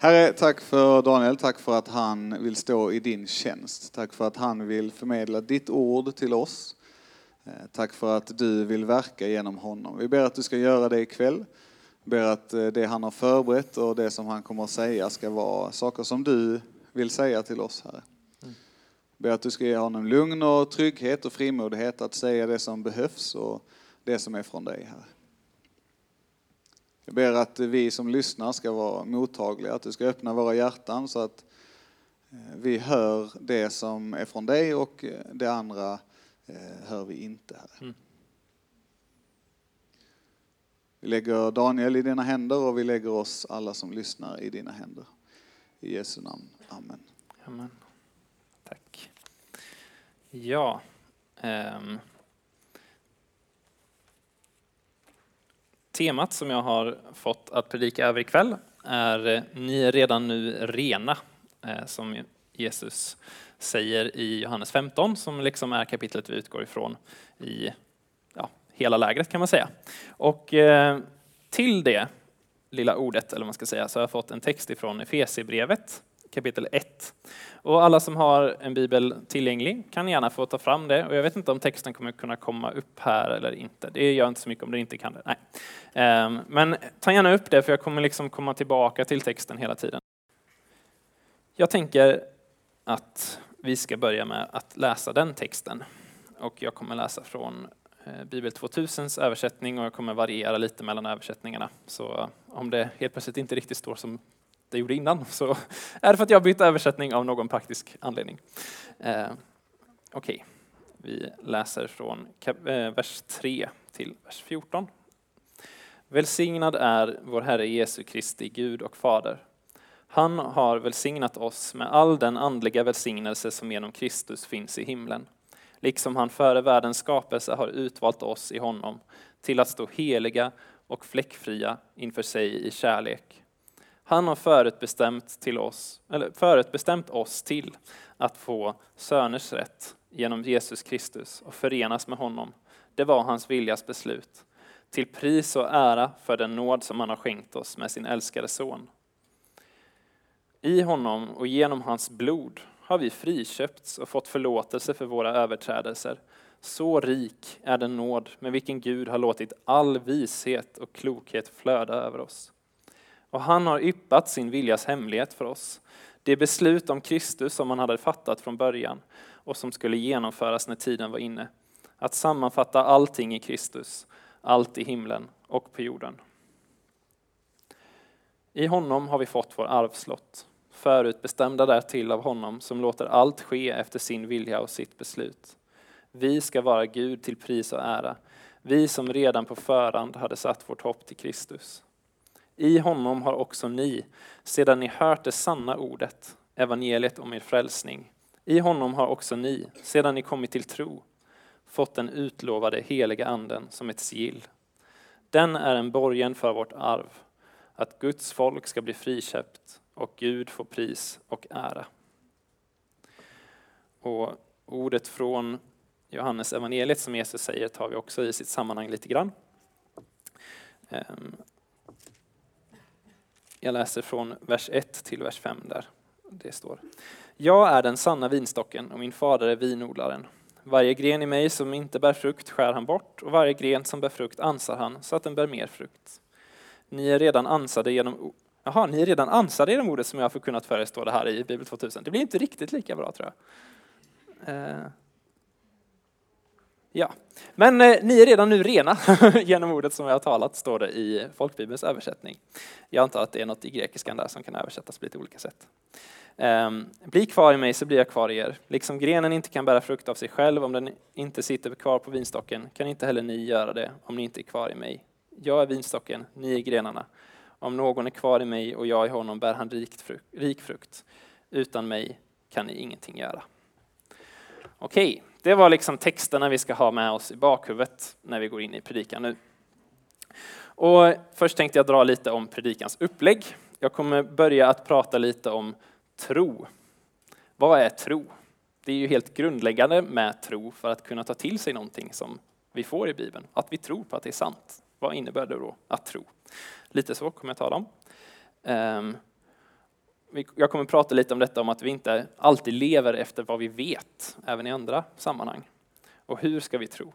Herre, tack för Daniel, tack för att han vill stå i din tjänst. Tack för att han vill förmedla ditt ord till oss. Eh, tack för att du vill verka genom honom. Vi ber att du ska göra det ikväll. Vi ber att eh, det han har förberett och det som han kommer att säga ska vara saker som du vill säga till oss, Herre. Vi ber att du ska ge honom lugn och trygghet och frimodighet att säga det som behövs och det som är från dig, Herre. Jag ber att vi som lyssnar ska vara mottagliga, att du ska öppna våra hjärtan så att eh, vi hör det som är från dig och eh, det andra eh, hör vi inte. Här. Mm. Vi lägger Daniel i dina händer och vi lägger oss alla som lyssnar i dina händer. I Jesu namn. Amen. Amen. Tack. Ja. ehm. Temat som jag har fått att predika över ikväll är eh, Ni är redan nu rena, eh, som Jesus säger i Johannes 15, som liksom är kapitlet vi utgår ifrån i ja, hela lägret kan man säga. Och eh, till det lilla ordet, eller vad man ska säga, så har jag fått en text ifrån Efesierbrevet kapitel 1. Och alla som har en bibel tillgänglig kan gärna få ta fram det. Och jag vet inte om texten kommer kunna komma upp här eller inte. Det gör inte så mycket om det inte kan det. Nej. Ehm, men ta gärna upp det för jag kommer liksom komma tillbaka till texten hela tiden. Jag tänker att vi ska börja med att läsa den texten. Och jag kommer läsa från eh, Bibel 2000s översättning och jag kommer variera lite mellan översättningarna. Så om det helt plötsligt inte riktigt står som det gjorde innan så är det för att jag bytt översättning av någon praktisk anledning. Eh, Okej, okay. vi läser från eh, vers 3 till vers 14. Välsignad är vår Herre Jesu Kristi Gud och Fader. Han har välsignat oss med all den andliga välsignelse som genom Kristus finns i himlen, liksom han före världens skapelse har utvalt oss i honom till att stå heliga och fläckfria inför sig i kärlek han har förutbestämt, till oss, eller förutbestämt oss till att få söners rätt genom Jesus Kristus och förenas med honom. Det var hans viljas beslut. Till pris och ära för den nåd som han har skänkt oss med sin älskade son. I honom och genom hans blod har vi friköpts och fått förlåtelse för våra överträdelser. Så rik är den nåd med vilken Gud har låtit all vishet och klokhet flöda över oss. Och han har yppat sin viljas hemlighet för oss. Det beslut om Kristus som han hade fattat från början och som skulle genomföras när tiden var inne. Att sammanfatta allting i Kristus, allt i himlen och på jorden. I honom har vi fått vår arvslott, förutbestämda därtill av honom som låter allt ske efter sin vilja och sitt beslut. Vi ska vara Gud till pris och ära, vi som redan på förhand hade satt vårt hopp till Kristus. I honom har också ni, sedan ni hört det sanna ordet, evangeliet om er frälsning, i honom har också ni, sedan ni kommit till tro, fått den utlovade heliga anden som ett sigill. Den är en borgen för vårt arv, att Guds folk ska bli friköpt och Gud få pris och ära. Och ordet från Johannes evangeliet som Jesus säger tar vi också i sitt sammanhang lite grann. Ehm, jag läser från vers 1 till vers 5 där det står. Jag är den sanna vinstocken och min fader är vinodlaren. Varje gren i mig som inte bär frukt skär han bort och varje gren som bär frukt ansar han så att den bär mer frukt. Ni är redan ansade genom Jaha, ni är redan ansade genom ordet som jag har förkunnat för er, står det här i Bibel 2000. Det blir inte riktigt lika bra tror jag. Eh, Ja, men eh, ni är redan nu rena genom ordet som jag har talat, står det i folkbibelns översättning. Jag antar att det är något i grekiskan där som kan översättas på lite olika sätt. Ehm, bli kvar i mig så blir jag kvar i er. Liksom grenen inte kan bära frukt av sig själv om den inte sitter kvar på vinstocken kan inte heller ni göra det om ni inte är kvar i mig. Jag är vinstocken, ni är grenarna. Om någon är kvar i mig och jag i honom bär han rikt rik frukt. Utan mig kan ni ingenting göra. Okej, det var liksom texterna vi ska ha med oss i bakhuvudet när vi går in i predikan nu. Och först tänkte jag dra lite om predikans upplägg. Jag kommer börja att prata lite om tro. Vad är tro? Det är ju helt grundläggande med tro för att kunna ta till sig någonting som vi får i Bibeln. Att vi tror på att det är sant. Vad innebär det då att tro? Lite så kommer jag tala om. Jag kommer prata lite om detta om att vi inte alltid lever efter vad vi vet, även i andra sammanhang. Och hur ska vi tro?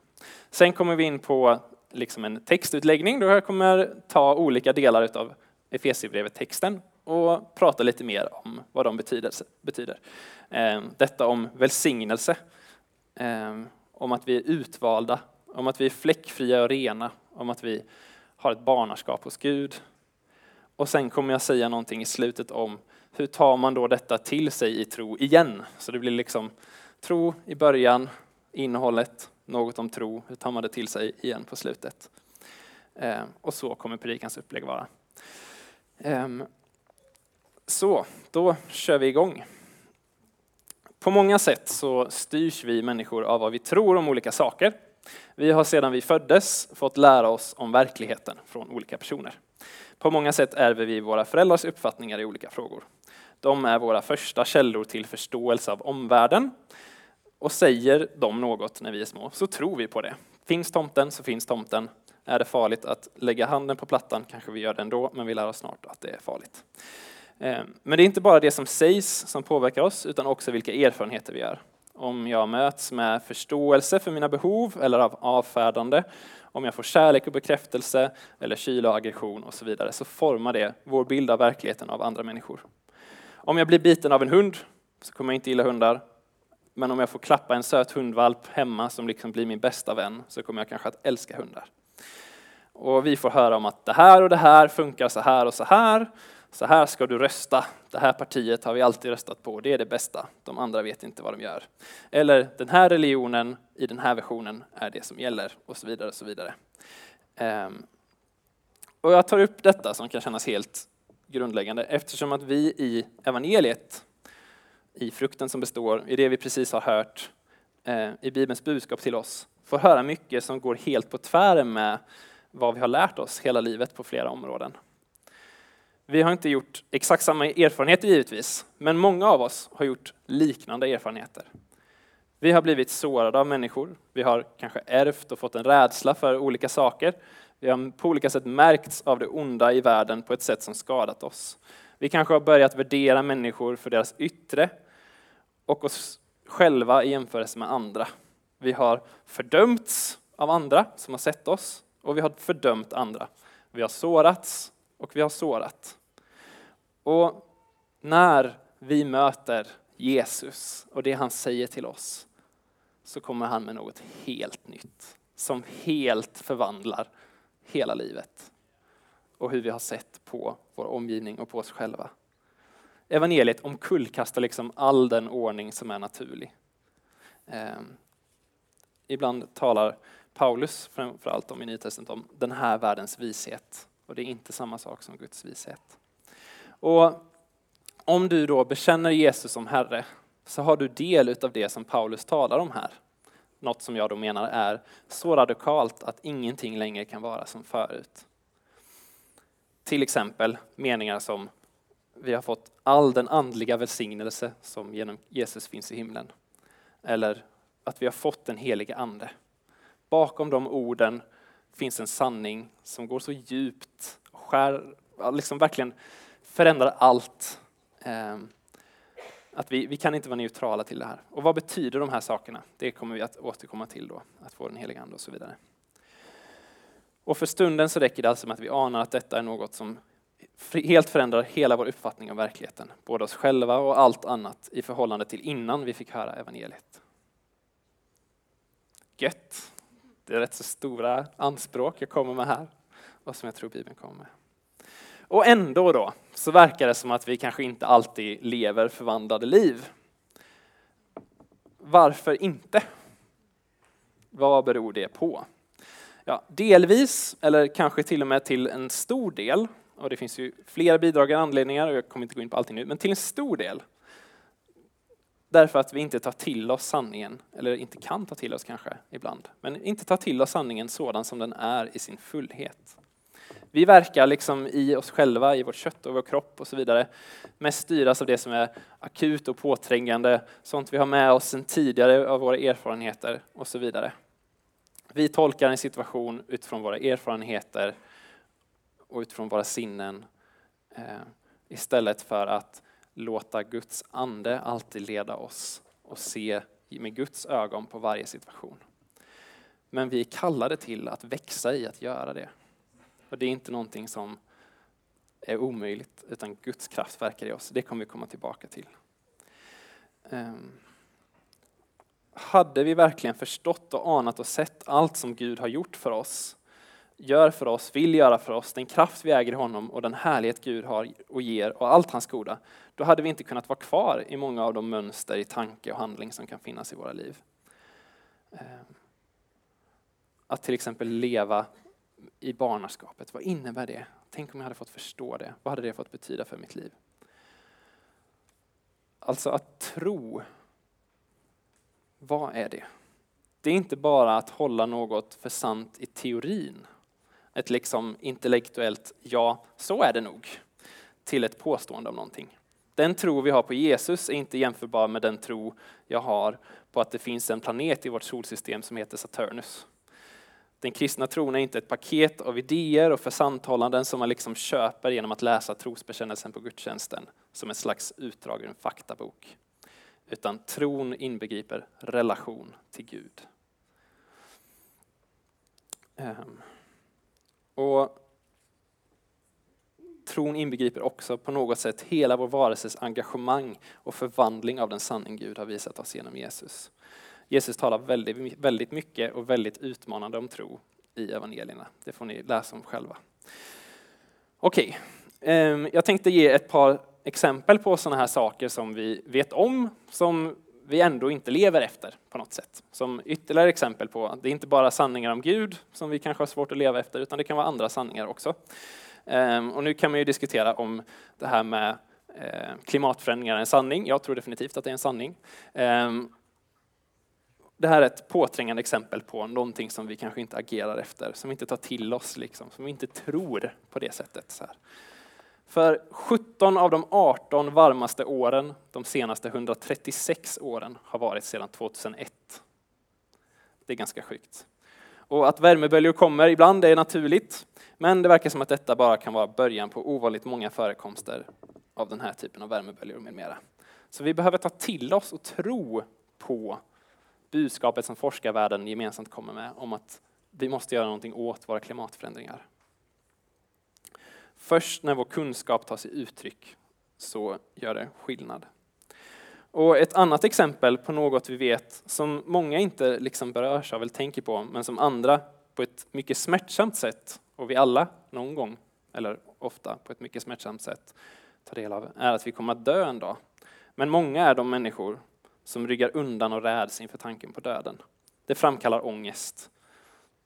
Sen kommer vi in på liksom en textutläggning då jag kommer ta olika delar av Efesierbrevet texten och prata lite mer om vad de betyder. betyder. Detta om välsignelse, ehm, om att vi är utvalda, om att vi är fläckfria och rena, om att vi har ett barnaskap hos Gud. Och sen kommer jag säga någonting i slutet om hur tar man då detta till sig i tro igen? Så det blir liksom tro i början, innehållet, något om tro, hur tar man det till sig igen på slutet? Eh, och så kommer predikans upplägg vara. Ehm, så, då kör vi igång. På många sätt så styrs vi människor av vad vi tror om olika saker. Vi har sedan vi föddes fått lära oss om verkligheten från olika personer. På många sätt ärver vi våra föräldrars uppfattningar i olika frågor. De är våra första källor till förståelse av omvärlden. Och säger de något när vi är små så tror vi på det. Finns tomten så finns tomten. Är det farligt att lägga handen på plattan kanske vi gör det ändå, men vi lär oss snart att det är farligt. Eh, men det är inte bara det som sägs som påverkar oss, utan också vilka erfarenheter vi gör. Om jag möts med förståelse för mina behov eller av avfärdande, om jag får kärlek och bekräftelse eller kyla och aggression och så vidare, så formar det vår bild av verkligheten av andra människor. Om jag blir biten av en hund så kommer jag inte gilla hundar, men om jag får klappa en söt hundvalp hemma som liksom blir min bästa vän så kommer jag kanske att älska hundar. Och vi får höra om att det här och det här funkar så här och så här så här ska du rösta. Det här partiet har vi alltid röstat på, det är det bästa. De andra vet inte vad de gör. Eller den här religionen i den här versionen är det som gäller och så vidare. Och så vidare. Ehm, och jag tar upp detta som kan kännas helt grundläggande eftersom att vi i evangeliet, i frukten som består, i det vi precis har hört, eh, i Bibelns budskap till oss, får höra mycket som går helt på tvären med vad vi har lärt oss hela livet på flera områden. Vi har inte gjort exakt samma erfarenheter givetvis, men många av oss har gjort liknande erfarenheter. Vi har blivit sårade av människor, vi har kanske ärvt och fått en rädsla för olika saker. Vi har på olika sätt märkts av det onda i världen på ett sätt som skadat oss. Vi kanske har börjat värdera människor för deras yttre och oss själva i jämförelse med andra. Vi har fördömts av andra som har sett oss och vi har fördömt andra. Vi har sårats och vi har sårat. Och när vi möter Jesus och det han säger till oss så kommer han med något helt nytt som helt förvandlar hela livet och hur vi har sett på vår omgivning och på oss själva. Evangeliet omkullkastar liksom all den ordning som är naturlig. Eh, ibland talar Paulus framförallt om i Nya om den här världens vishet och det är inte samma sak som Guds vishet. Och om du då bekänner Jesus som Herre så har du del av det som Paulus talar om här. Något som jag då menar är så radikalt att ingenting längre kan vara som förut. Till exempel meningar som vi har fått all den andliga välsignelse som genom Jesus finns i himlen. Eller att vi har fått den helige ande. Bakom de orden finns en sanning som går så djupt och skär, liksom verkligen förändrar allt. Ehm, att vi, vi kan inte vara neutrala till det här. Och vad betyder de här sakerna? Det kommer vi att återkomma till då, att få den heliga Ande och så vidare. Och för stunden så räcker det alltså med att vi anar att detta är något som helt förändrar hela vår uppfattning av verkligheten, både oss själva och allt annat i förhållande till innan vi fick höra evangeliet. Gött! Det är rätt så stora anspråk jag kommer med här och som jag tror Bibeln kommer med. Och ändå då, så verkar det som att vi kanske inte alltid lever förvandlade liv. Varför inte? Vad beror det på? Ja, delvis, eller kanske till och med till en stor del, och det finns ju flera bidragande anledningar, och jag kommer inte gå in på allting nu, men till en stor del Därför att vi inte tar till oss sanningen, eller inte kan ta till oss kanske ibland, men inte tar till oss sanningen sådan som den är i sin fullhet. Vi verkar liksom i oss själva, i vårt kött och vår kropp och så vidare, mest styras av det som är akut och påträngande, sånt vi har med oss sedan tidigare av våra erfarenheter och så vidare. Vi tolkar en situation utifrån våra erfarenheter och utifrån våra sinnen eh, istället för att låta Guds ande alltid leda oss och se med Guds ögon på varje situation. Men vi är kallade till att växa i att göra det. Och det är inte någonting som är omöjligt, utan Guds kraft verkar i oss. Det kommer vi komma tillbaka till. Ehm, hade vi verkligen förstått och anat och sett allt som Gud har gjort för oss, gör för oss, vill göra för oss, den kraft vi äger i honom och den härlighet Gud har och ger och allt hans goda, då hade vi inte kunnat vara kvar i många av de mönster i tanke och handling som kan finnas i våra liv. Eh, att till exempel leva i barnaskapet, vad innebär det? Tänk om jag hade fått förstå det. Vad hade det fått betyda för mitt liv? Alltså att tro, vad är det? Det är inte bara att hålla något för sant i teorin. Ett liksom intellektuellt ja, så är det nog, till ett påstående om någonting. Den tro vi har på Jesus är inte jämförbar med den tro jag har på att det finns en planet i vårt solsystem som heter Saturnus. Den kristna tron är inte ett paket av idéer och försanthållanden som man liksom köper genom att läsa trosbekännelsen på gudstjänsten som ett slags utdrag ur en faktabok. Utan tron inbegriper relation till Gud. Um. Och Tron inbegriper också på något sätt hela vår varelses engagemang och förvandling av den sanning Gud har visat oss genom Jesus. Jesus talar väldigt, väldigt mycket och väldigt utmanande om tro i evangelierna. Det får ni läsa om själva. Okej, okay. Jag tänkte ge ett par exempel på sådana här saker som vi vet om, som vi ändå inte lever efter på något sätt. Som ytterligare exempel på att det är inte bara sanningar om Gud som vi kanske har svårt att leva efter, utan det kan vara andra sanningar också. Ehm, och nu kan man ju diskutera om det här med eh, klimatförändringar är en sanning. Jag tror definitivt att det är en sanning. Ehm, det här är ett påträngande exempel på någonting som vi kanske inte agerar efter, som vi inte tar till oss, liksom, som vi inte tror på det sättet. Så här. För 17 av de 18 varmaste åren de senaste 136 åren har varit sedan 2001. Det är ganska sjukt. Och att värmeböljor kommer ibland är naturligt, men det verkar som att detta bara kan vara början på ovanligt många förekomster av den här typen av värmeböljor med mera. Så vi behöver ta till oss och tro på budskapet som forskarvärlden gemensamt kommer med om att vi måste göra någonting åt våra klimatförändringar. Först när vår kunskap tar sig uttryck så gör det skillnad. Och ett annat exempel på något vi vet som många inte liksom berörs av eller tänker på, men som andra på ett mycket smärtsamt sätt, och vi alla någon gång, eller ofta på ett mycket smärtsamt sätt, tar del av, är att vi kommer att dö en dag. Men många är de människor som ryggar undan och räds inför tanken på döden. Det framkallar ångest.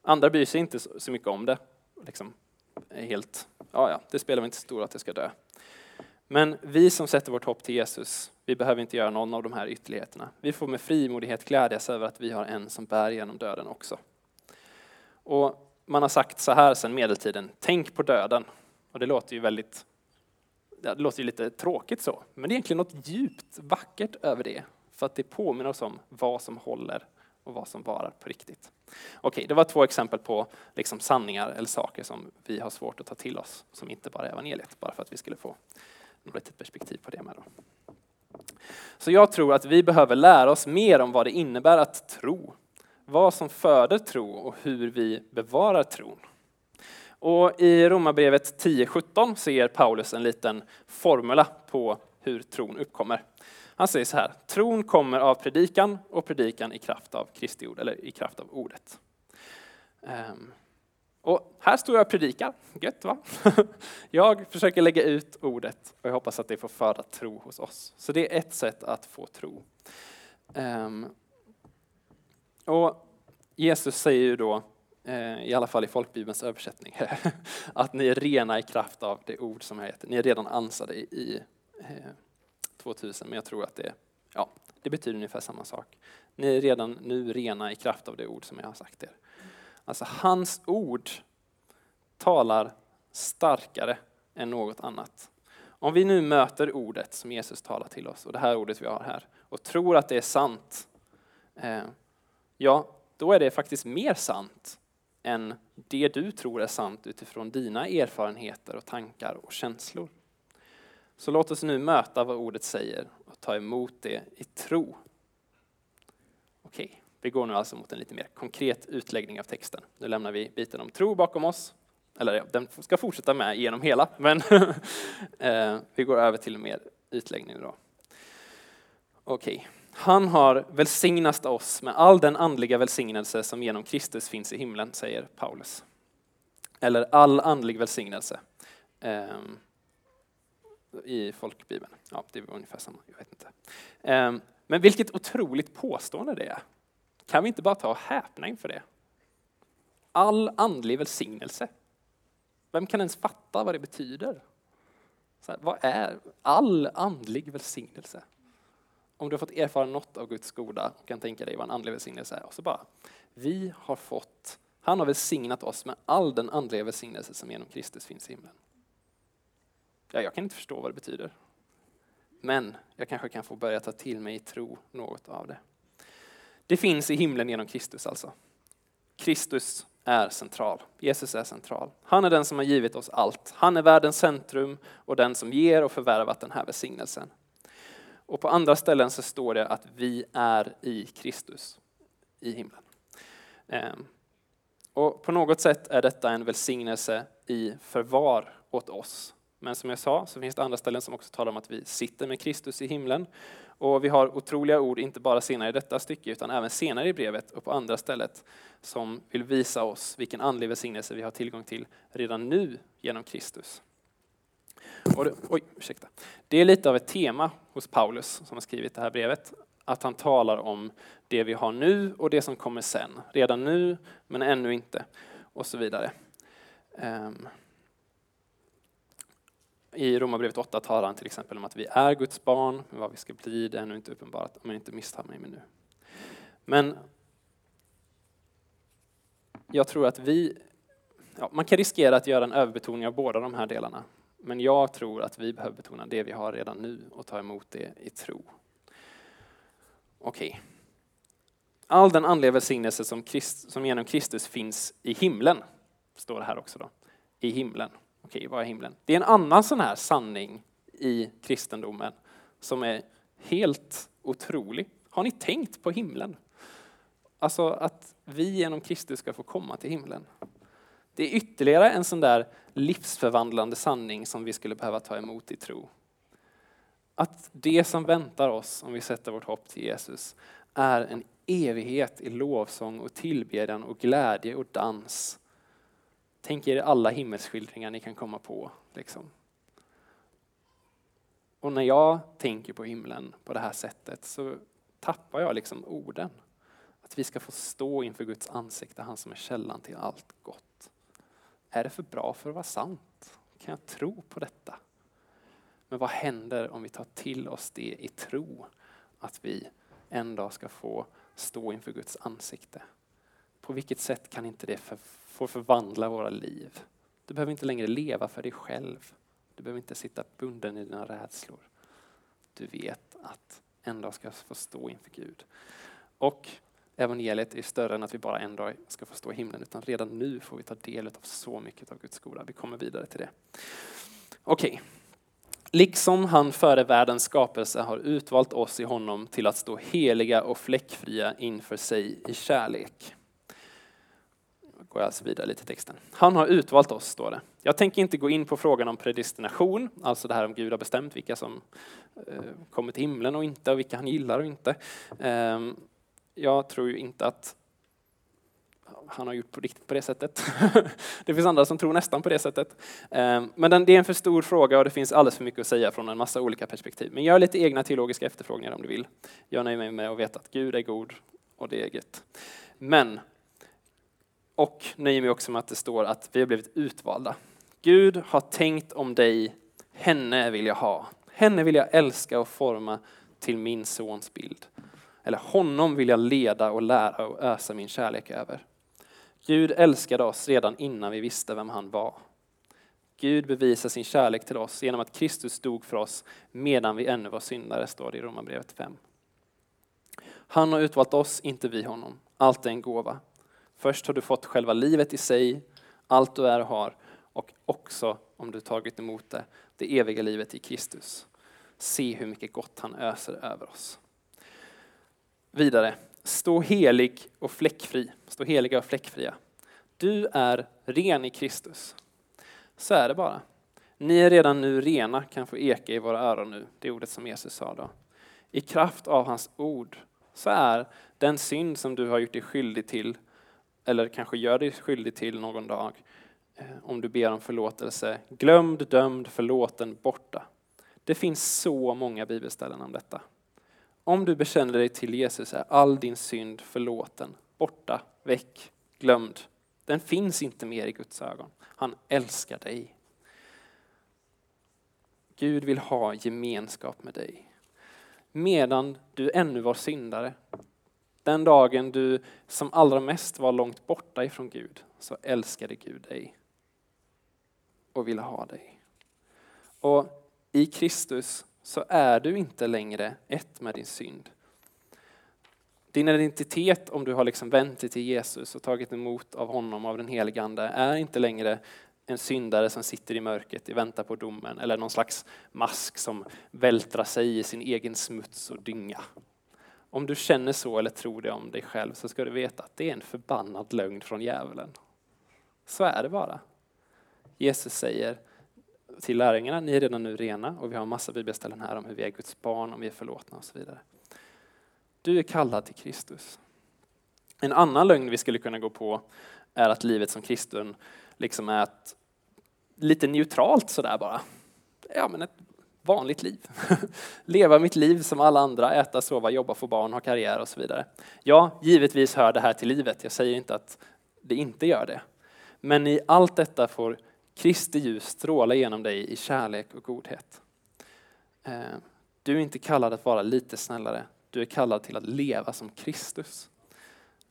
Andra bryr sig inte så mycket om det. Liksom, helt, ja, ja, det spelar inte så stor att jag ska dö. Men vi som sätter vårt hopp till Jesus, vi behöver inte göra någon av de här ytterligheterna. Vi får med frimodighet glädjas över att vi har en som bär genom döden också. Och man har sagt så här sedan medeltiden, tänk på döden. Och det låter ju väldigt, det låter ju lite tråkigt så, men det är egentligen något djupt vackert över det. För att det påminner oss om vad som håller och vad som varar på riktigt. Okej, det var två exempel på liksom sanningar eller saker som vi har svårt att ta till oss, som inte bara är evangeliet, bara för att vi skulle få något litet perspektiv på det med. Då. Så jag tror att vi behöver lära oss mer om vad det innebär att tro, vad som föder tro och hur vi bevarar tron. Och I Romarbrevet 10.17 ser Paulus en liten formula på hur tron uppkommer. Han säger så här, tron kommer av predikan och predikan i kraft av Kristi ord, eller i kraft av ordet. Ehm, och här står jag och predikar, gött va? jag försöker lägga ut ordet och jag hoppas att det får föda tro hos oss. Så det är ett sätt att få tro. Ehm, och Jesus säger ju då, eh, i alla fall i folkbibelns översättning, att ni är rena i kraft av det ord som jag heter. Ni är redan ansade i, eh, 2000, men jag tror att det, ja, det betyder ungefär samma sak. Ni är redan nu rena i kraft av det ord som jag har sagt er. Alltså hans ord talar starkare än något annat. Om vi nu möter ordet som Jesus talar till oss, och det här ordet vi har här, och tror att det är sant, eh, ja, då är det faktiskt mer sant än det du tror är sant utifrån dina erfarenheter och tankar och känslor. Så låt oss nu möta vad ordet säger och ta emot det i tro. Okej, vi går nu alltså mot en lite mer konkret utläggning av texten. Nu lämnar vi biten om tro bakom oss. Eller den ska fortsätta med genom hela, men eh, vi går över till mer utläggning då. Okej, han har välsignat oss med all den andliga välsignelse som genom Kristus finns i himlen, säger Paulus. Eller all andlig välsignelse. Um, i folkbibeln. Ja, det var ungefär samma, jag vet inte. Ehm, men vilket otroligt påstående det är. Kan vi inte bara ta och häpna inför det? All andlig välsignelse. Vem kan ens fatta vad det betyder? Här, vad är all andlig välsignelse? Om du har fått erfara något av Guds goda och kan tänka dig vad en andlig välsignelse är. Och så bara, vi har fått, han har välsignat oss med all den andliga välsignelse som genom Kristus finns i himlen. Ja, jag kan inte förstå vad det betyder. Men jag kanske kan få börja ta till mig i tro något av det. Det finns i himlen genom Kristus alltså. Kristus är central. Jesus är central. Han är den som har givit oss allt. Han är världens centrum och den som ger och förvärvat den här välsignelsen. Och på andra ställen så står det att vi är i Kristus i himlen. Ehm, och på något sätt är detta en välsignelse i förvar åt oss. Men som jag sa så finns det andra ställen som också talar om att vi sitter med Kristus i himlen. Och vi har otroliga ord, inte bara senare i detta stycke, utan även senare i brevet och på andra stället, som vill visa oss vilken andlig välsignelse vi har tillgång till redan nu genom Kristus. Och det, oj, ursäkta. det är lite av ett tema hos Paulus som har skrivit det här brevet, att han talar om det vi har nu och det som kommer sen. Redan nu, men ännu inte, och så vidare. Um. I Romarbrevet 8 talar han till exempel om att vi är Guds barn, men vad vi ska bli det är ännu inte uppenbarat, om jag inte misstar mig nu. Men jag tror att vi, ja, man kan riskera att göra en överbetoning av båda de här delarna. Men jag tror att vi behöver betona det vi har redan nu och ta emot det i tro. Okej. Okay. All den andliga välsignelse som, Christ, som genom Kristus finns i himlen, står det här också då, i himlen. Okej, okay, vad är himlen? Det är en annan sån här sanning i kristendomen som är helt otrolig. Har ni tänkt på himlen? Alltså att vi genom Kristus ska få komma till himlen. Det är ytterligare en sån där livsförvandlande sanning som vi skulle behöva ta emot i tro. Att det som väntar oss om vi sätter vårt hopp till Jesus är en evighet i lovsång och tillbedjan och glädje och dans. Tänk er alla himmelsskildringar ni kan komma på. Liksom. Och när jag tänker på himlen på det här sättet så tappar jag liksom orden. Att vi ska få stå inför Guds ansikte, han som är källan till allt gott. Är det för bra för att vara sant? Kan jag tro på detta? Men vad händer om vi tar till oss det i tro? Att vi en dag ska få stå inför Guds ansikte. På vilket sätt kan inte det för, får förvandla våra liv? Du behöver inte längre leva för dig själv. Du behöver inte sitta bunden i dina rädslor. Du vet att en dag ska få stå inför Gud. Och evangeliet är större än att vi bara en dag ska få stå i himlen, utan redan nu får vi ta del av så mycket av Guds goda. Vi kommer vidare till det. Okej. Okay. Liksom han före världens skapelse har utvalt oss i honom till att stå heliga och fläckfria inför sig i kärlek. Går jag alltså vidare lite i texten. Han har utvalt oss, står det. Jag tänker inte gå in på frågan om predestination, alltså det här om Gud har bestämt vilka som eh, kommer till himlen och inte och vilka han gillar och inte. Ehm, jag tror ju inte att han har gjort på riktigt på det sättet. det finns andra som tror nästan på det sättet. Ehm, men det är en för stor fråga och det finns alldeles för mycket att säga från en massa olika perspektiv. Men gör lite egna teologiska efterfrågningar om du vill. Jag nöjer mig med att veta att Gud är god och det är gött. Men, och nöjer mig också med att det står att vi har blivit utvalda. Gud har tänkt om dig, henne vill jag ha. Henne vill jag älska och forma till min sons bild. Eller honom vill jag leda och lära och ösa min kärlek över. Gud älskade oss redan innan vi visste vem han var. Gud bevisar sin kärlek till oss genom att Kristus dog för oss medan vi ännu var syndare, står det i Romarbrevet 5. Han har utvalt oss, inte vi honom. Allt är en gåva. Först har du fått själva livet i sig, allt du är och har, och också om du tagit emot det, det eviga livet i Kristus. Se hur mycket gott han öser över oss. Vidare, stå helig och fläckfri. Stå heliga och fläckfria. Du är ren i Kristus. Så är det bara. Ni är redan nu rena, kan få eka i våra öron nu, det ordet som Jesus sa då. I kraft av hans ord så är den synd som du har gjort dig skyldig till, eller kanske gör dig skyldig till någon dag, eh, om du ber om förlåtelse, glömd, dömd, förlåten, borta. Det finns så många bibelställen om detta. Om du bekänner dig till Jesus är all din synd förlåten, borta, väck, glömd. Den finns inte mer i Guds ögon. Han älskar dig. Gud vill ha gemenskap med dig. Medan du ännu var syndare, den dagen du som allra mest var långt borta ifrån Gud, så älskade Gud dig och ville ha dig. Och i Kristus så är du inte längre ett med din synd. Din identitet, om du har liksom vänt dig till Jesus och tagit emot av honom, av den helige Ande, är inte längre en syndare som sitter i mörkret i väntan på domen eller någon slags mask som vältrar sig i sin egen smuts och dynga. Om du känner så eller tror det om dig själv så ska du veta att det är en förbannad lögn från djävulen. Så är det bara. Jesus säger till lärjungarna, ni är redan nu rena och vi har en massa bibelställen här om hur vi är Guds barn, om vi är förlåtna och så vidare. Du är kallad till Kristus. En annan lögn vi skulle kunna gå på är att livet som kristen liksom är ett, lite neutralt sådär bara. Ja, men ett vanligt liv. Leva mitt liv som alla andra, äta, sova, jobba, få barn, ha karriär och så vidare. Ja, givetvis hör det här till livet. Jag säger inte att det inte gör det. Men i allt detta får Kristi ljus stråla genom dig i kärlek och godhet. Eh, du är inte kallad att vara lite snällare. Du är kallad till att leva som Kristus.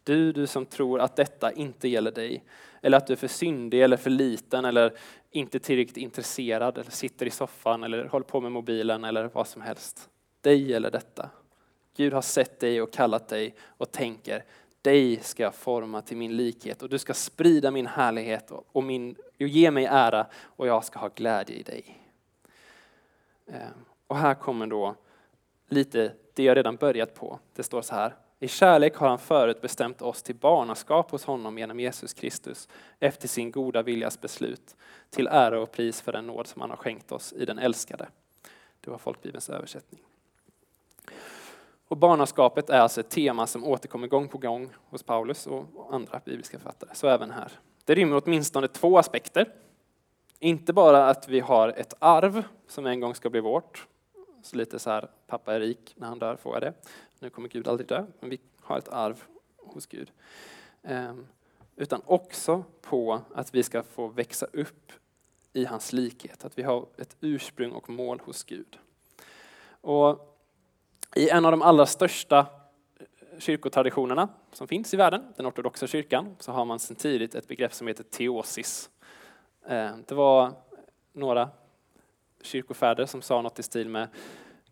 Du, du som tror att detta inte gäller dig, eller att du är för syndig eller för liten eller inte tillräckligt intresserad eller sitter i soffan eller håller på med mobilen eller vad som helst. Dig gäller detta. Gud har sett dig och kallat dig och tänker, dig ska jag forma till min likhet och du ska sprida min härlighet och, min, och ge mig ära och jag ska ha glädje i dig. Eh, och här kommer då lite det jag redan börjat på. Det står så här, i kärlek har han förut bestämt oss till barnaskap hos honom genom Jesus Kristus efter sin goda viljas beslut till ära och pris för den nåd som han har skänkt oss i den älskade. Det var folkbibelns översättning. Och barnaskapet är alltså ett tema som återkommer gång på gång hos Paulus och andra bibliska författare, så även här. Det rymmer åtminstone två aspekter. Inte bara att vi har ett arv som en gång ska bli vårt, så lite så här, pappa är rik, när han dör får jag det. Nu kommer Gud aldrig dö, men vi har ett arv hos Gud. Ehm, utan också på att vi ska få växa upp i hans likhet, att vi har ett ursprung och mål hos Gud. Och I en av de allra största eh, kyrkotraditionerna som finns i världen, den ortodoxa kyrkan, så har man sedan tidigt ett begrepp som heter teosis. Ehm, det var några kyrkofäder som sa något i stil med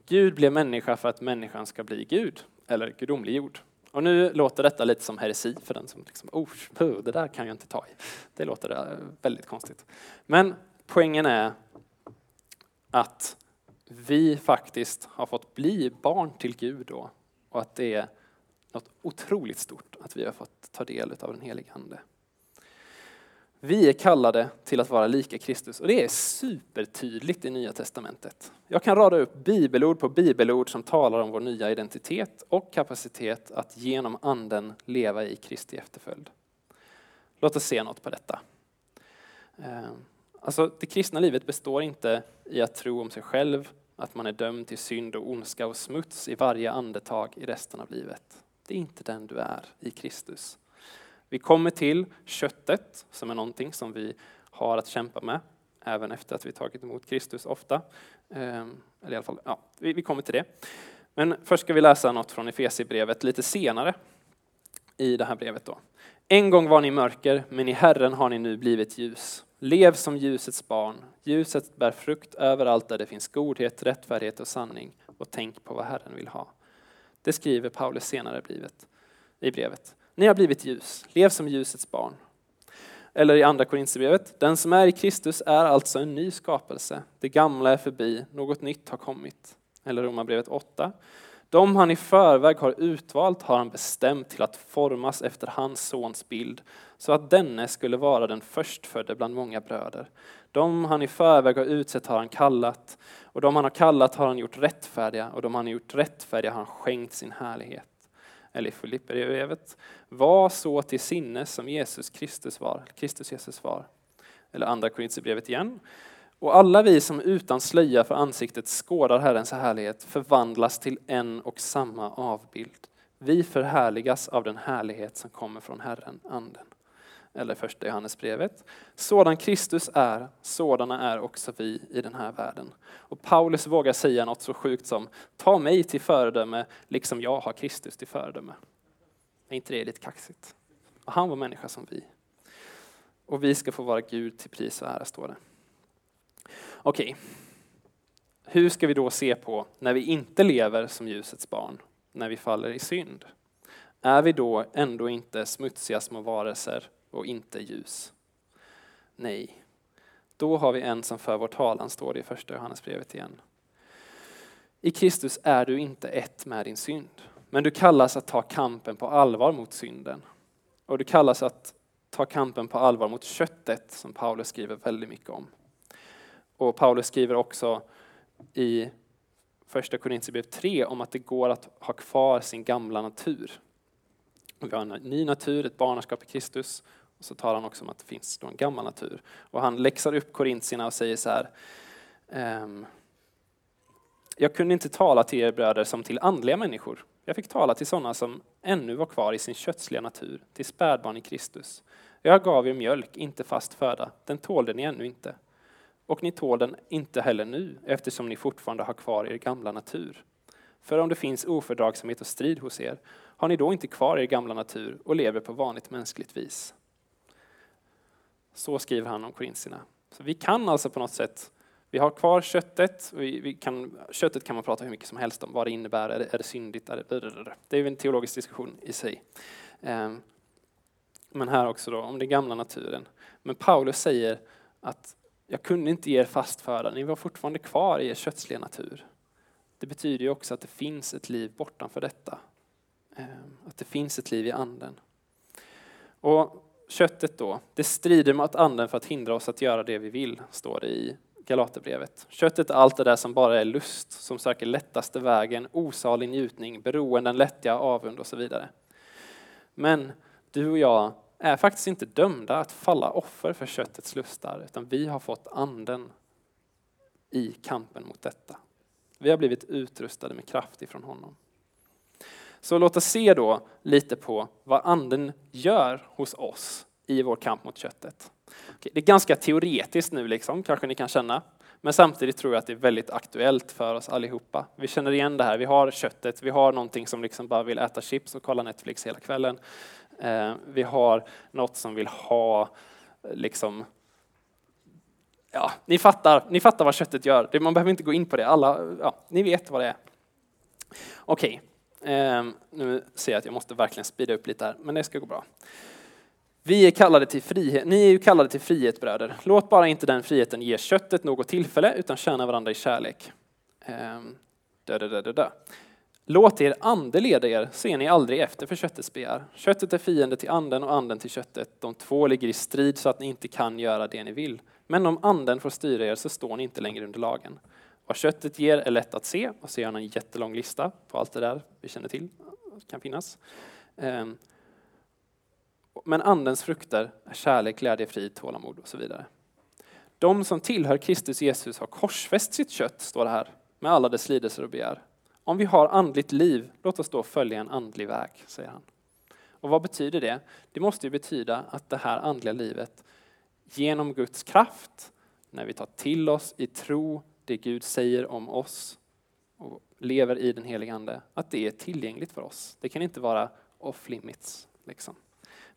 Gud blev människa för att människan ska bli Gud, eller gudomliggjord. Och nu låter detta lite som heresi för den som liksom, oh, det där kan jag inte ta i. Det låter eh, väldigt konstigt. Men poängen är att vi faktiskt har fått bli barn till Gud då och att det är något otroligt stort att vi har fått ta del av den helige Ande. Vi är kallade till att vara lika Kristus och det är supertydligt i Nya Testamentet. Jag kan rada upp bibelord på bibelord som talar om vår nya identitet och kapacitet att genom anden leva i Kristi efterföljd. Låt oss se något på detta. Ehm, alltså, det kristna livet består inte i att tro om sig själv, att man är dömd till synd och ondska och smuts i varje andetag i resten av livet. Det är inte den du är i Kristus. Vi kommer till köttet, som är någonting som vi har att kämpa med, även efter att vi tagit emot Kristus ofta. Ehm, eller i alla fall, ja, vi kommer till det. Men först ska vi läsa något från Efesierbrevet lite senare i det här brevet. Då. En gång var ni mörker, men i Herren har ni nu blivit ljus. Lev som ljusets barn. Ljuset bär frukt överallt där det finns godhet, rättfärdighet och sanning. Och tänk på vad Herren vill ha. Det skriver Paulus senare i brevet. Ni har blivit ljus, lev som ljusets barn. Eller i andra Korinthierbrevet, den som är i Kristus är alltså en ny skapelse. Det gamla är förbi, något nytt har kommit. Eller Romarbrevet 8. De han i förväg har utvalt har han bestämt till att formas efter hans sons bild, så att denne skulle vara den förstfödde bland många bröder. De han i förväg har utsett har han kallat, och de han har kallat har han gjort rättfärdiga, och de han har gjort rättfärdiga har han skänkt sin härlighet. Eller i Filipperbrevet, var så till sinnes som Jesus Kristus var, Kristus Jesus var. Eller andra Korintierbrevet igen. Och alla vi som utan slöja för ansiktet skådar Herrens härlighet förvandlas till en och samma avbild. Vi förhärligas av den härlighet som kommer från Herren, Anden. Eller första Johannesbrevet. Sådan Kristus är, sådana är också vi i den här världen. Och Paulus vågar säga något så sjukt som, ta mig till föredöme liksom jag har Kristus till föredöme. Är inte det lite kaxigt? Och han var människa som vi. Och vi ska få vara Gud till pris och ära, står det. Okej, hur ska vi då se på när vi inte lever som ljusets barn, när vi faller i synd? Är vi då ändå inte smutsiga små varelser och inte ljus? Nej, då har vi en som för vår talan, står det i första Johannesbrevet igen. I Kristus är du inte ett med din synd, men du kallas att ta kampen på allvar mot synden. Och du kallas att ta kampen på allvar mot köttet, som Paulus skriver väldigt mycket om. Och Paulus skriver också i första Korintierbrevet 3 om att det går att ha kvar sin gamla natur. Vi har en ny natur, ett barnaskap i Kristus. Och så talar han också om att det finns en gammal natur. Och han läxar upp korintierna och säger så här. Ehm, jag kunde inte tala till er bröder som till andliga människor. Jag fick tala till sådana som ännu var kvar i sin kötsliga natur, till spädbarn i Kristus. Jag gav er mjölk, inte fast föda. Den tålde ni ännu inte och ni tål den inte heller nu eftersom ni fortfarande har kvar er gamla natur. För om det finns ofördragsamhet och strid hos er, har ni då inte kvar er gamla natur och lever på vanligt mänskligt vis? Så skriver han om korintierna. Så vi kan alltså på något sätt, vi har kvar köttet, och vi kan, köttet kan man prata hur mycket som helst om, vad det innebär, är det, är det syndigt? Är det, det är en teologisk diskussion i sig. Ehm, men här också då om den gamla naturen. Men Paulus säger att jag kunde inte ge er fast föda, ni var fortfarande kvar i er kötsliga natur. Det betyder ju också att det finns ett liv bortanför detta. Ehm, att det finns ett liv i anden. Och köttet då, det strider mot anden för att hindra oss att göra det vi vill, står det i Galaterbrevet. Köttet är allt det där som bara är lust, som söker lättaste vägen, osalig njutning, beroenden, lättja, avund och så vidare. Men du och jag är faktiskt inte dömda att falla offer för köttets lustar, utan vi har fått anden i kampen mot detta. Vi har blivit utrustade med kraft ifrån honom. Så låt oss se då lite på vad anden gör hos oss i vår kamp mot köttet. Det är ganska teoretiskt nu, liksom, kanske ni kan känna. Men samtidigt tror jag att det är väldigt aktuellt för oss allihopa. Vi känner igen det här, vi har köttet, vi har någonting som liksom bara vill äta chips och kolla Netflix hela kvällen. Eh, vi har något som vill ha liksom Ja, ni fattar, ni fattar vad köttet gör. Man behöver inte gå in på det. Alla, ja, ni vet vad det är. Okej, eh, nu ser jag att jag måste verkligen speeda upp lite här, men det ska gå bra. Vi är kallade till frihet. Ni är ju kallade till frihet bröder. Låt bara inte den friheten ge köttet något tillfälle utan tjäna varandra i kärlek. Eh, dö, dö, dö, dö. Låt er ande leda er, så är ni aldrig efter för köttets begär. Köttet är fiende till anden och anden till köttet. De två ligger i strid så att ni inte kan göra det ni vill. Men om anden får styra er så står ni inte längre under lagen. Vad köttet ger är lätt att se, och så gör han en jättelång lista på allt det där vi känner till kan finnas. Ehm, men andens frukter är kärlek, glädje, frid, tålamod och så vidare. De som tillhör Kristus Jesus har korsfäst sitt kött, står det här, med alla dess lidelser och begär. Om vi har andligt liv, låt oss då följa en andlig väg, säger han. Och vad betyder det? Det måste ju betyda att det här andliga livet, genom Guds kraft, när vi tar till oss i tro det Gud säger om oss och lever i den helige Ande, att det är tillgängligt för oss. Det kan inte vara off limits. Liksom.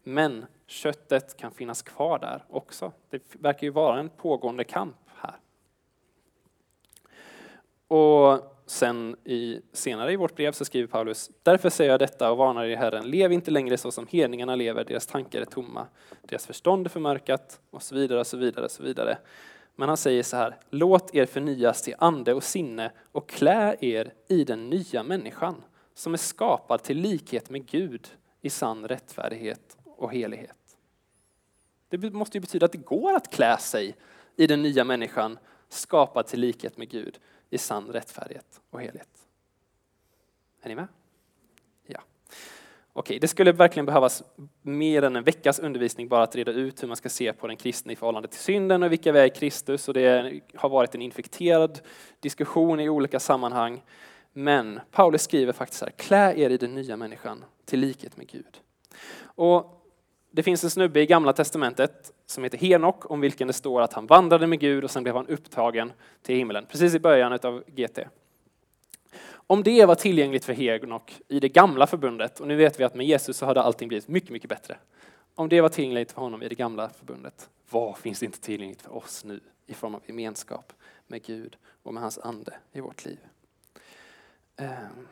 Men köttet kan finnas kvar där också. Det verkar ju vara en pågående kamp här. Och sen i, senare i vårt brev så skriver Paulus, därför säger jag detta och varnar er Herren, lev inte längre så som hedningarna lever, deras tankar är tomma, deras förstånd är förmörkat och så vidare och så vidare och så vidare. Men han säger så här, låt er förnyas till ande och sinne och klä er i den nya människan som är skapad till likhet med Gud i sann rättfärdighet och helighet. Det måste ju betyda att det går att klä sig i den nya människan skapad till likhet med Gud i sann rättfärdighet och helhet. Är ni med? Okej, det skulle verkligen behövas mer än en veckas undervisning bara att reda ut hur man ska se på den kristne i förhållande till synden och vilka vi är i Kristus. Och det har varit en infekterad diskussion i olika sammanhang. Men Paulus skriver faktiskt här, klä er i den nya människan till likhet med Gud. Och det finns en snubbe i Gamla Testamentet som heter Henok, om vilken det står att han vandrade med Gud och sen blev han upptagen till himlen, precis i början av GT. Om det var tillgängligt för Henok i det gamla förbundet, och nu vet vi att med Jesus så hade allting blivit mycket, mycket bättre. Om det var tillgängligt för honom i det gamla förbundet, vad finns inte tillgängligt för oss nu i form av gemenskap med Gud och med hans ande i vårt liv? Ehm,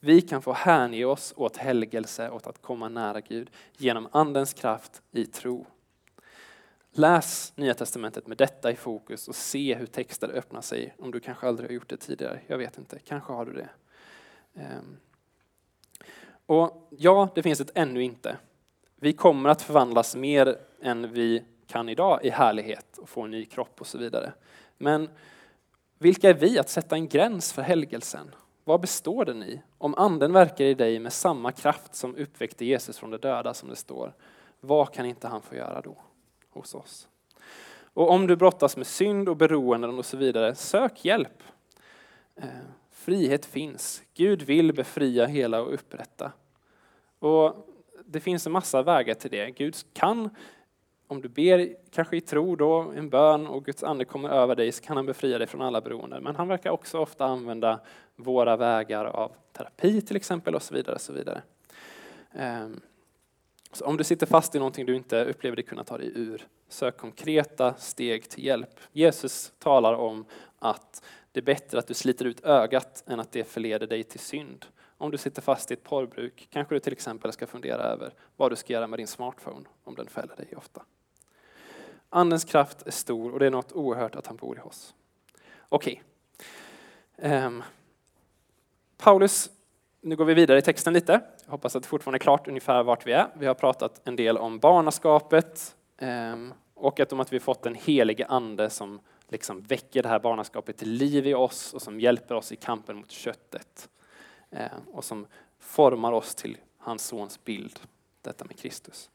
vi kan få hänge oss åt helgelse, åt att komma nära Gud genom Andens kraft i tro. Läs Nya Testamentet med detta i fokus och se hur texter öppnar sig om du kanske aldrig har gjort det tidigare. Jag vet inte, kanske har du det. Ehm. Och ja, det finns ett ännu inte. Vi kommer att förvandlas mer än vi kan idag i härlighet och få en ny kropp och så vidare. Men vilka är vi att sätta en gräns för helgelsen? Vad består den i? Om anden verkar i dig med samma kraft som uppväckte Jesus från de döda, som det står, vad kan inte han få göra då hos oss? Och om du brottas med synd och beroenden och så vidare, sök hjälp. Eh, frihet finns. Gud vill befria hela och upprätta. Och det finns en massa vägar till det. Gud kan om du ber, kanske i tro då, en bön och Guds ande kommer över dig så kan han befria dig från alla beroenden. Men han verkar också ofta använda våra vägar av terapi till exempel och så vidare. Och så vidare. Um, så om du sitter fast i någonting du inte upplever dig kunna ta dig ur, sök konkreta steg till hjälp. Jesus talar om att det är bättre att du sliter ut ögat än att det förleder dig till synd. Om du sitter fast i ett porrbruk kanske du till exempel ska fundera över vad du ska göra med din smartphone om den fäller dig ofta. Andens kraft är stor och det är något oerhört att han bor i oss. Okej. Okay. Um, Paulus, nu går vi vidare i texten lite. Jag hoppas att det fortfarande är klart ungefär vart vi är. Vi har pratat en del om barnaskapet ehm, och att om att vi fått en helig ande som liksom väcker det här barnaskapet till liv i oss och som hjälper oss i kampen mot köttet. Ehm, och som formar oss till hans sons bild, detta med Kristus.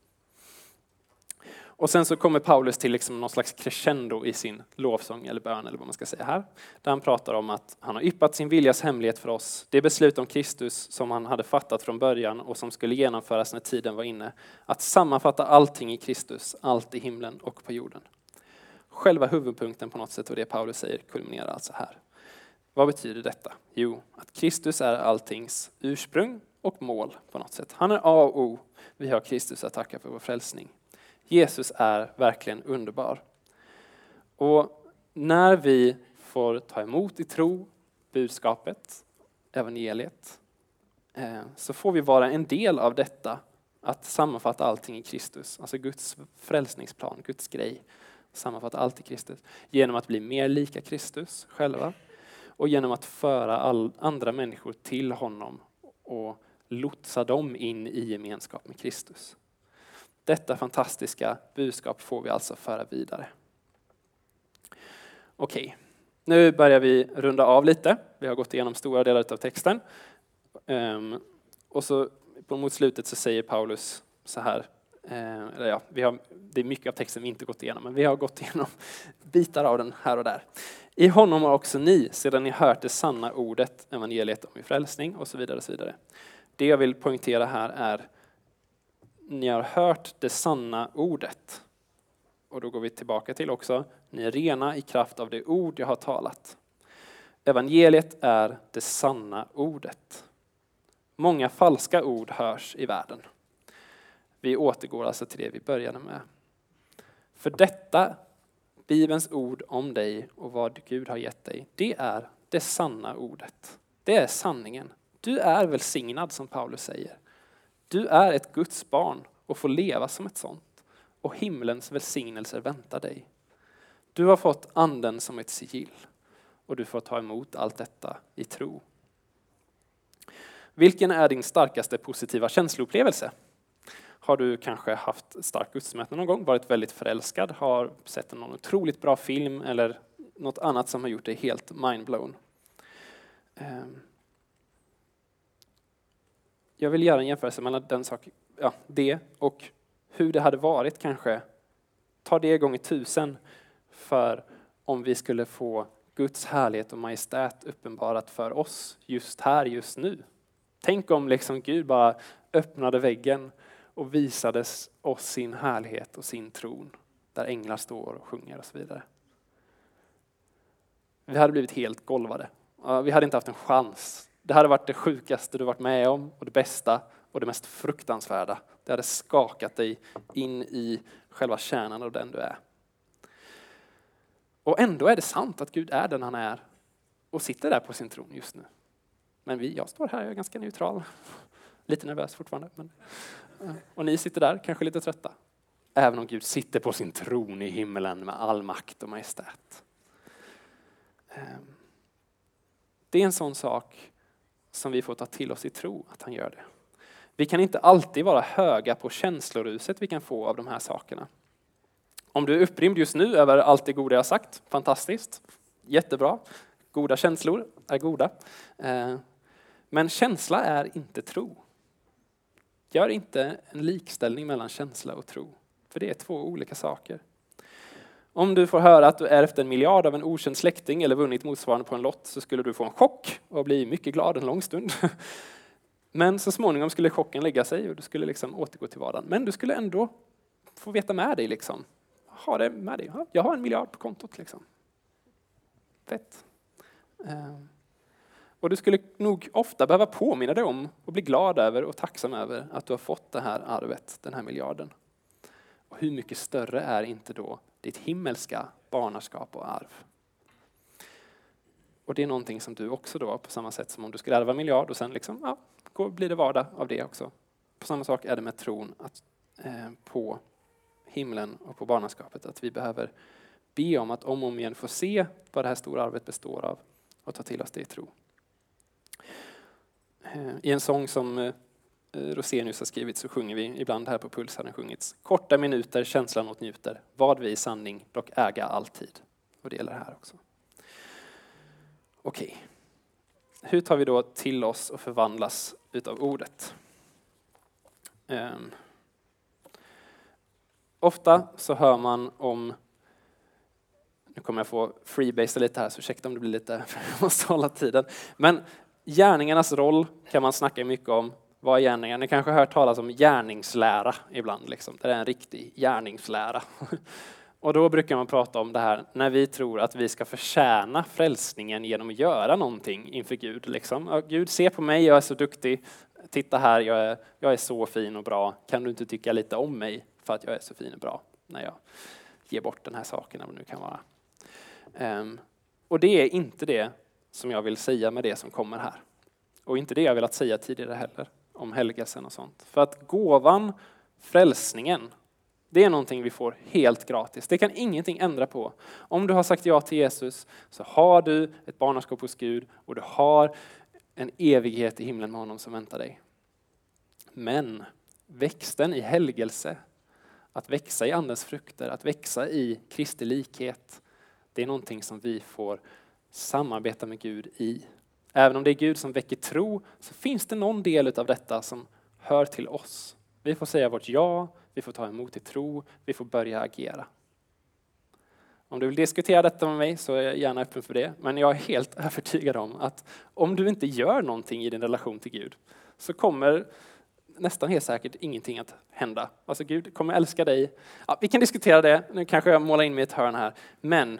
Och sen så kommer Paulus till liksom någon slags crescendo i sin lovsång eller bön eller vad man ska säga här. Där han pratar om att han har yppat sin viljas hemlighet för oss. Det beslut om Kristus som han hade fattat från början och som skulle genomföras när tiden var inne. Att sammanfatta allting i Kristus, allt i himlen och på jorden. Själva huvudpunkten på något sätt och det Paulus säger kulminerar alltså här. Vad betyder detta? Jo, att Kristus är alltings ursprung och mål på något sätt. Han är A och O. Vi har Kristus att tacka för vår frälsning. Jesus är verkligen underbar. Och när vi får ta emot i tro budskapet, evangeliet, eh, så får vi vara en del av detta, att sammanfatta allting i Kristus, alltså Guds frälsningsplan, Guds grej, sammanfatta allt i Kristus, genom att bli mer lika Kristus själva och genom att föra all, andra människor till honom och lotsa dem in i gemenskap med Kristus. Detta fantastiska budskap får vi alltså föra vidare. Okej, okay. nu börjar vi runda av lite. Vi har gått igenom stora delar av texten. Ehm, och så mot slutet så säger Paulus så här, eh, eller ja, vi har, det är mycket av texten vi inte gått igenom, men vi har gått igenom bitar av den här och där. I honom har också ni, sedan ni hört det sanna ordet, evangeliet om er frälsning och så vidare. Och så vidare. Det jag vill poängtera här är ni har hört det sanna ordet. Och då går vi tillbaka till också, ni är rena i kraft av det ord jag har talat. Evangeliet är det sanna ordet. Många falska ord hörs i världen. Vi återgår alltså till det vi började med. För detta, Bibelns ord om dig och vad Gud har gett dig, det är det sanna ordet. Det är sanningen. Du är välsignad som Paulus säger. Du är ett Guds barn och får leva som ett sånt. Och himlens välsignelser väntar dig. Du har fått anden som ett sigill och du får ta emot allt detta i tro. Vilken är din starkaste positiva känsloupplevelse? Har du kanske haft stark gudsmöte någon gång, varit väldigt förälskad, har sett någon otroligt bra film eller något annat som har gjort dig helt mindblown? Ehm, jag vill göra en jämförelse mellan den sak, ja, det och hur det hade varit kanske, ta det gånger tusen för om vi skulle få Guds härlighet och majestät uppenbarat för oss just här, just nu. Tänk om liksom Gud bara öppnade väggen och visade oss sin härlighet och sin tron, där änglar står och sjunger och så vidare. Vi hade blivit helt golvade. Vi hade inte haft en chans. Det hade varit det sjukaste du varit med om och det bästa och det mest fruktansvärda. Det hade skakat dig in i själva kärnan av den du är. Och ändå är det sant att Gud är den han är och sitter där på sin tron just nu. Men vi, jag står här, jag är ganska neutral. Lite nervös fortfarande. Men, eh, och ni sitter där, kanske lite trötta. Även om Gud sitter på sin tron i himmelen med all makt och majestät. Ehm, det är en sån sak som vi får ta till oss i tro att han gör det. Vi kan inte alltid vara höga på känsloruset vi kan få av de här sakerna. Om du är upprymd just nu över allt det goda jag sagt, fantastiskt, jättebra. Goda känslor är goda. Eh, men känsla är inte tro. Gör inte en likställning mellan känsla och tro, för det är två olika saker. Om du får höra att du ärvt en miljard av en okänd släkting eller vunnit motsvarande på en lott så skulle du få en chock och bli mycket glad en lång stund. Men så småningom skulle chocken lägga sig och du skulle liksom återgå till vardagen. Men du skulle ändå få veta med dig, liksom. ha det med dig. Jag har en miljard på kontot. Liksom. Fett. Ehm. Och du skulle nog ofta behöva påminna dig om och bli glad över och tacksam över att du har fått det här arvet, den här miljarden. Och hur mycket större är inte då ditt himmelska barnaskap och arv? Och det är någonting som du också då, på samma sätt som om du skulle ärva en miljard och sen liksom, ja, går, blir det vardag av det också. På samma sak är det med tron att, eh, på himlen och på barnaskapet, att vi behöver be om att om och om igen få se vad det här stora arvet består av och ta till oss det i tro. Eh, I en sång som eh, Eh, Rosenius har skrivit så sjunger vi ibland här på Puls har den sjungits. Korta minuter, känslan åtnjuter, vad vi i sanning dock äga alltid. Och det gäller här också. Okej. Okay. Hur tar vi då till oss och förvandlas utav ordet? Um. Ofta så hör man om, nu kommer jag få freebasea lite här så ursäkta om det blir lite, jag måste hålla tiden. Men Gärningarnas roll kan man snacka mycket om. Vad är gärningar? Ni kanske har hört talas om gärningslära ibland. Liksom. Det är en riktig gärningslära. Och då brukar man prata om det här när vi tror att vi ska förtjäna frälsningen genom att göra någonting inför Gud. Liksom. Gud, se på mig, jag är så duktig. Titta här, jag är, jag är så fin och bra. Kan du inte tycka lite om mig för att jag är så fin och bra när jag ger bort den här saken, vad det nu kan vara. Um, och det är inte det som jag vill säga med det som kommer här. Och inte det jag velat säga tidigare heller, om helgelsen och sånt. För att gåvan, frälsningen, det är någonting vi får helt gratis. Det kan ingenting ändra på. Om du har sagt ja till Jesus så har du ett barnaskap hos Gud och du har en evighet i himlen med honom som väntar dig. Men växten i helgelse, att växa i andens frukter, att växa i Kristi likhet, det är någonting som vi får samarbeta med Gud i. Även om det är Gud som väcker tro så finns det någon del av detta som hör till oss. Vi får säga vårt ja, vi får ta emot i tro, vi får börja agera. Om du vill diskutera detta med mig så är jag gärna öppen för det. Men jag är helt övertygad om att om du inte gör någonting i din relation till Gud så kommer nästan helt säkert ingenting att hända. Alltså Gud kommer älska dig. Ja, vi kan diskutera det, nu kanske jag målar in mig i ett hörn här. Men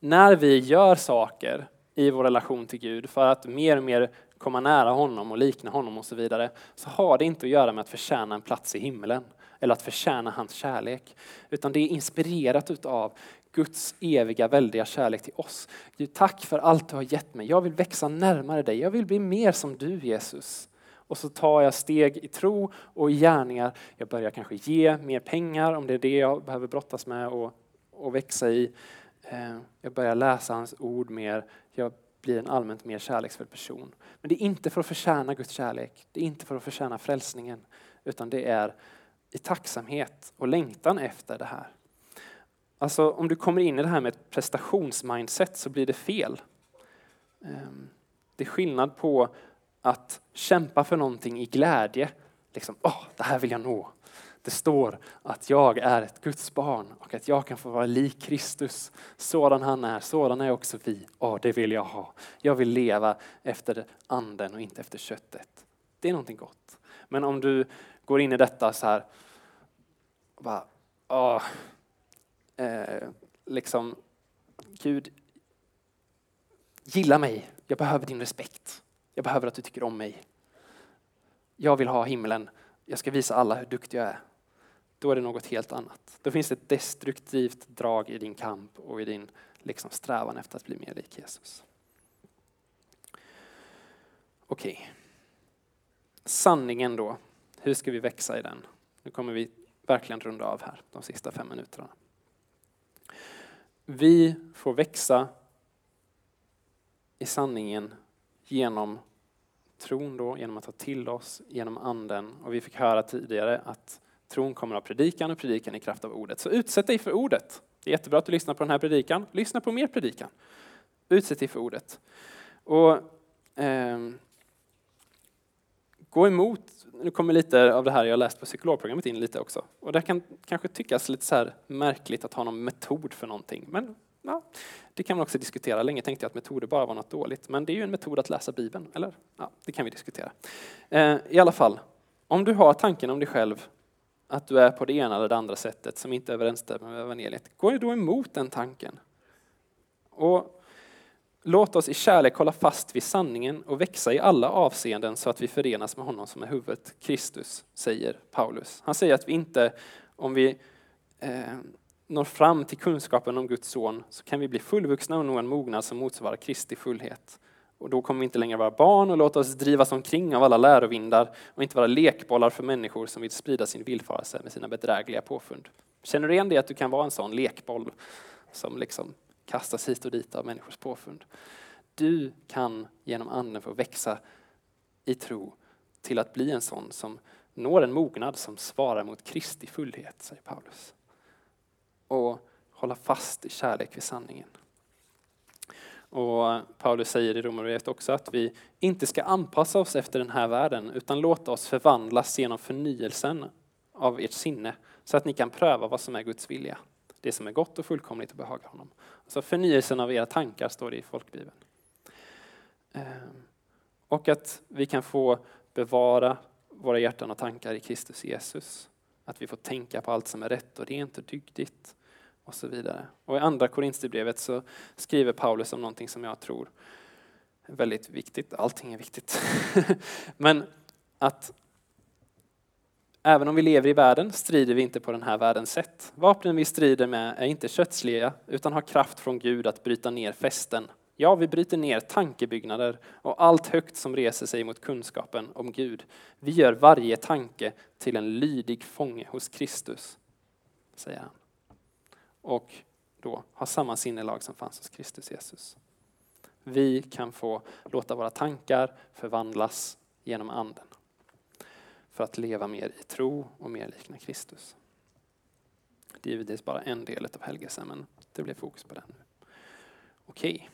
när vi gör saker i vår relation till Gud för att mer och mer komma nära honom och likna honom och så vidare, så har det inte att göra med att förtjäna en plats i himlen eller att förtjäna hans kärlek. Utan det är inspirerat utav Guds eviga väldiga kärlek till oss. Gud, tack för allt du har gett mig. Jag vill växa närmare dig. Jag vill bli mer som du Jesus. Och så tar jag steg i tro och i gärningar. Jag börjar kanske ge mer pengar om det är det jag behöver brottas med och, och växa i. Eh, jag börjar läsa hans ord mer. Jag blir en allmänt mer kärleksfull person. Men det är inte för att förtjäna Guds kärlek. Det är inte för att förtjäna frälsningen. Utan det är i tacksamhet och längtan efter det här. Alltså om du kommer in i det här med ett prestationsmindset så blir det fel. Ehm, det är skillnad på att kämpa för någonting i glädje. Liksom, åh, det här vill jag nå. Det står att jag är ett Guds barn och att jag kan få vara lik Kristus. Sådan han är, sådan är också vi. Ja, det vill jag ha. Jag vill leva efter anden och inte efter köttet. Det är någonting gott. Men om du går in i detta så här, bara, åh, eh, liksom, Gud, gilla mig. Jag behöver din respekt. Jag behöver att du tycker om mig. Jag vill ha himlen. Jag ska visa alla hur duktig jag är. Då är det något helt annat. Då finns det ett destruktivt drag i din kamp och i din liksom, strävan efter att bli mer lik Jesus. Okej. Okay. Sanningen då. Hur ska vi växa i den? Nu kommer vi verkligen runda av här de sista fem minuterna. Vi får växa i sanningen genom tron då, genom att ta till oss, genom anden. Och vi fick höra tidigare att tron kommer av predikan och predikan i kraft av ordet. Så utsätt dig för ordet. Det är jättebra att du lyssnar på den här predikan. Lyssna på mer predikan. Utsätt dig för ordet. Och eh, Gå emot, nu kommer lite av det här jag läst på psykologprogrammet in lite också. Och det kan kanske tyckas lite så här märkligt att ha någon metod för någonting. Men ja, det kan man också diskutera. Länge tänkte jag att metoder bara var något dåligt. Men det är ju en metod att läsa Bibeln, eller? Ja, det kan vi diskutera. Eh, I alla fall, om du har tanken om dig själv att du är på det ena eller det andra sättet som inte överensstämmer med evangeliet, gå då emot den tanken. Och Låt oss i kärlek hålla fast vid sanningen och växa i alla avseenden så att vi förenas med honom som är huvudet, Kristus, säger Paulus. Han säger att vi inte, om vi eh, når fram till kunskapen om Guds son, så kan vi bli fullvuxna och nå en mognad som motsvarar Kristi fullhet. Och då kommer vi inte längre vara barn och låta oss drivas omkring av alla lärovindar och inte vara lekbollar för människor som vill sprida sin villfarelse med sina bedrägliga påfund. Känner du igen det att du kan vara en sån lekboll som liksom kastas hit och dit av människors påfund. Du kan genom anden få växa i tro till att bli en sån som når en mognad som svarar mot Kristi fullhet, säger Paulus. Och hålla fast i kärlek vid sanningen. Och Paulus säger i Romarbrevet också att vi inte ska anpassa oss efter den här världen utan låta oss förvandlas genom förnyelsen av ert sinne så att ni kan pröva vad som är Guds vilja det som är gott och fullkomligt och behagar honom. Alltså förnyelsen av era tankar står det i folkbibeln. Eh, och att vi kan få bevara våra hjärtan och tankar i Kristus Jesus. Att vi får tänka på allt som är rätt och rent och dygdigt och så vidare. Och i andra Korinthierbrevet så skriver Paulus om någonting som jag tror är väldigt viktigt. Allting är viktigt. Men att Även om vi lever i världen strider vi inte på den här världens sätt. Vapnen vi strider med är inte kötsliga utan har kraft från Gud att bryta ner fästen. Ja, vi bryter ner tankebyggnader och allt högt som reser sig mot kunskapen om Gud. Vi gör varje tanke till en lydig fånge hos Kristus, säger han. Och då har samma sinnelag som fanns hos Kristus Jesus. Vi kan få låta våra tankar förvandlas genom anden för att leva mer i tro och mer likna Kristus. Det är givetvis bara en del av helgelsen, men det blir fokus på den nu. Okej.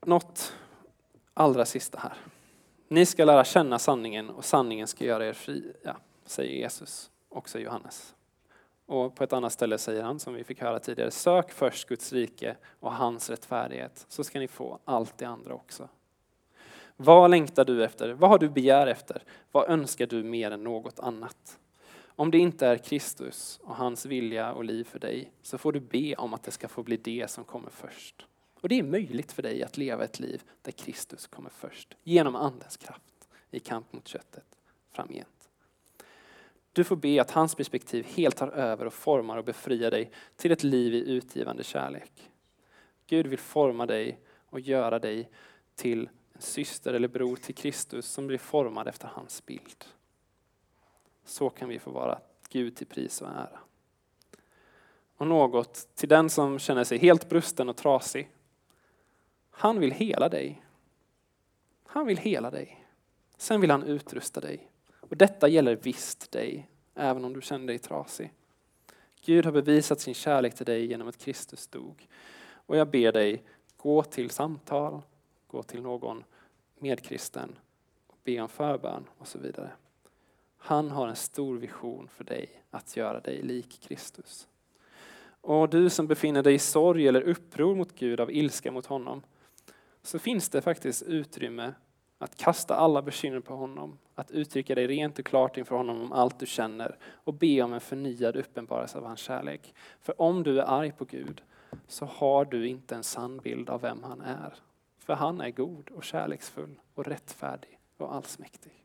Något allra sista här. Ni ska lära känna sanningen och sanningen ska göra er fria, säger Jesus, också Johannes. Och på ett annat ställe säger han, som vi fick höra tidigare, sök först Guds rike och hans rättfärdighet, så ska ni få allt det andra också. Vad längtar du efter? Vad har du begär efter? Vad önskar du mer än något annat? Om det inte är Kristus och hans vilja och liv för dig så får du be om att det ska få bli det som kommer först. Och det är möjligt för dig att leva ett liv där Kristus kommer först genom andens kraft i kamp mot köttet framgent. Du får be att hans perspektiv helt tar över och formar och befriar dig till ett liv i utgivande kärlek. Gud vill forma dig och göra dig till en syster eller bror till Kristus som blir formad efter hans bild. Så kan vi få vara Gud till pris och ära. Och något till den som känner sig helt brusten och trasig. Han vill hela dig. Han vill hela dig. Sen vill han utrusta dig. Och detta gäller visst dig, även om du känner dig trasig. Gud har bevisat sin kärlek till dig genom att Kristus dog. Och jag ber dig, gå till samtal, gå till någon medkristen, be om förbön och så vidare. Han har en stor vision för dig att göra dig lik Kristus. Och du som befinner dig i sorg eller uppror mot Gud av ilska mot honom, så finns det faktiskt utrymme att kasta alla bekymmer på honom, att uttrycka dig rent och klart inför honom om allt du känner och be om en förnyad uppenbarelse av hans kärlek. För om du är arg på Gud så har du inte en sann bild av vem han är. För han är god och kärleksfull och rättfärdig och allsmäktig.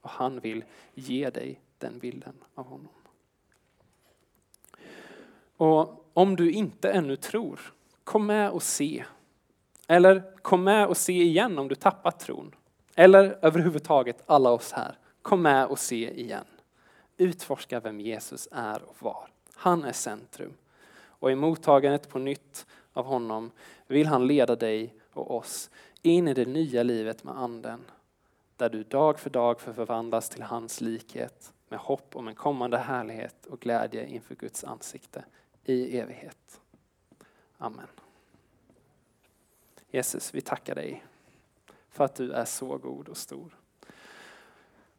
Och han vill ge dig den bilden av honom. Och om du inte ännu tror, kom med och se. Eller kom med och se igen om du tappat tron. Eller överhuvudtaget alla oss här, kom med och se igen. Utforska vem Jesus är och var. Han är centrum. Och i mottagandet på nytt av honom vill han leda dig och oss in i det nya livet med anden. Där du dag för dag får förvandlas till hans likhet med hopp om en kommande härlighet och glädje inför Guds ansikte i evighet. Amen. Jesus, vi tackar dig för att du är så god och stor.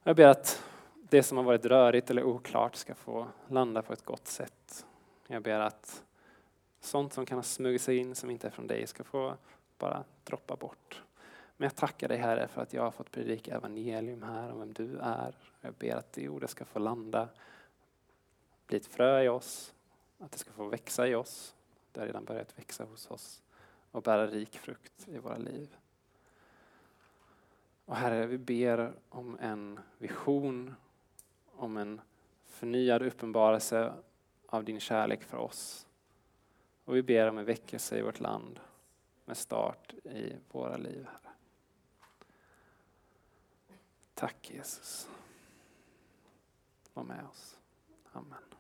Jag ber att det som har varit rörigt eller oklart ska få landa på ett gott sätt. Jag ber att sånt som kan ha smugit sig in som inte är från dig ska få bara droppa bort. Men jag tackar dig Herre för att jag har fått predika evangelium här om vem du är. Jag ber att det ordet ska få landa, bli ett frö i oss, att det ska få växa i oss. Det har redan börjat växa hos oss och bära rik frukt i våra liv. Och Herre, vi ber om en vision, om en förnyad uppenbarelse av din kärlek för oss. Och vi ber om en väckelse i vårt land med start i våra liv. Herre. Tack Jesus. Var med oss. Amen.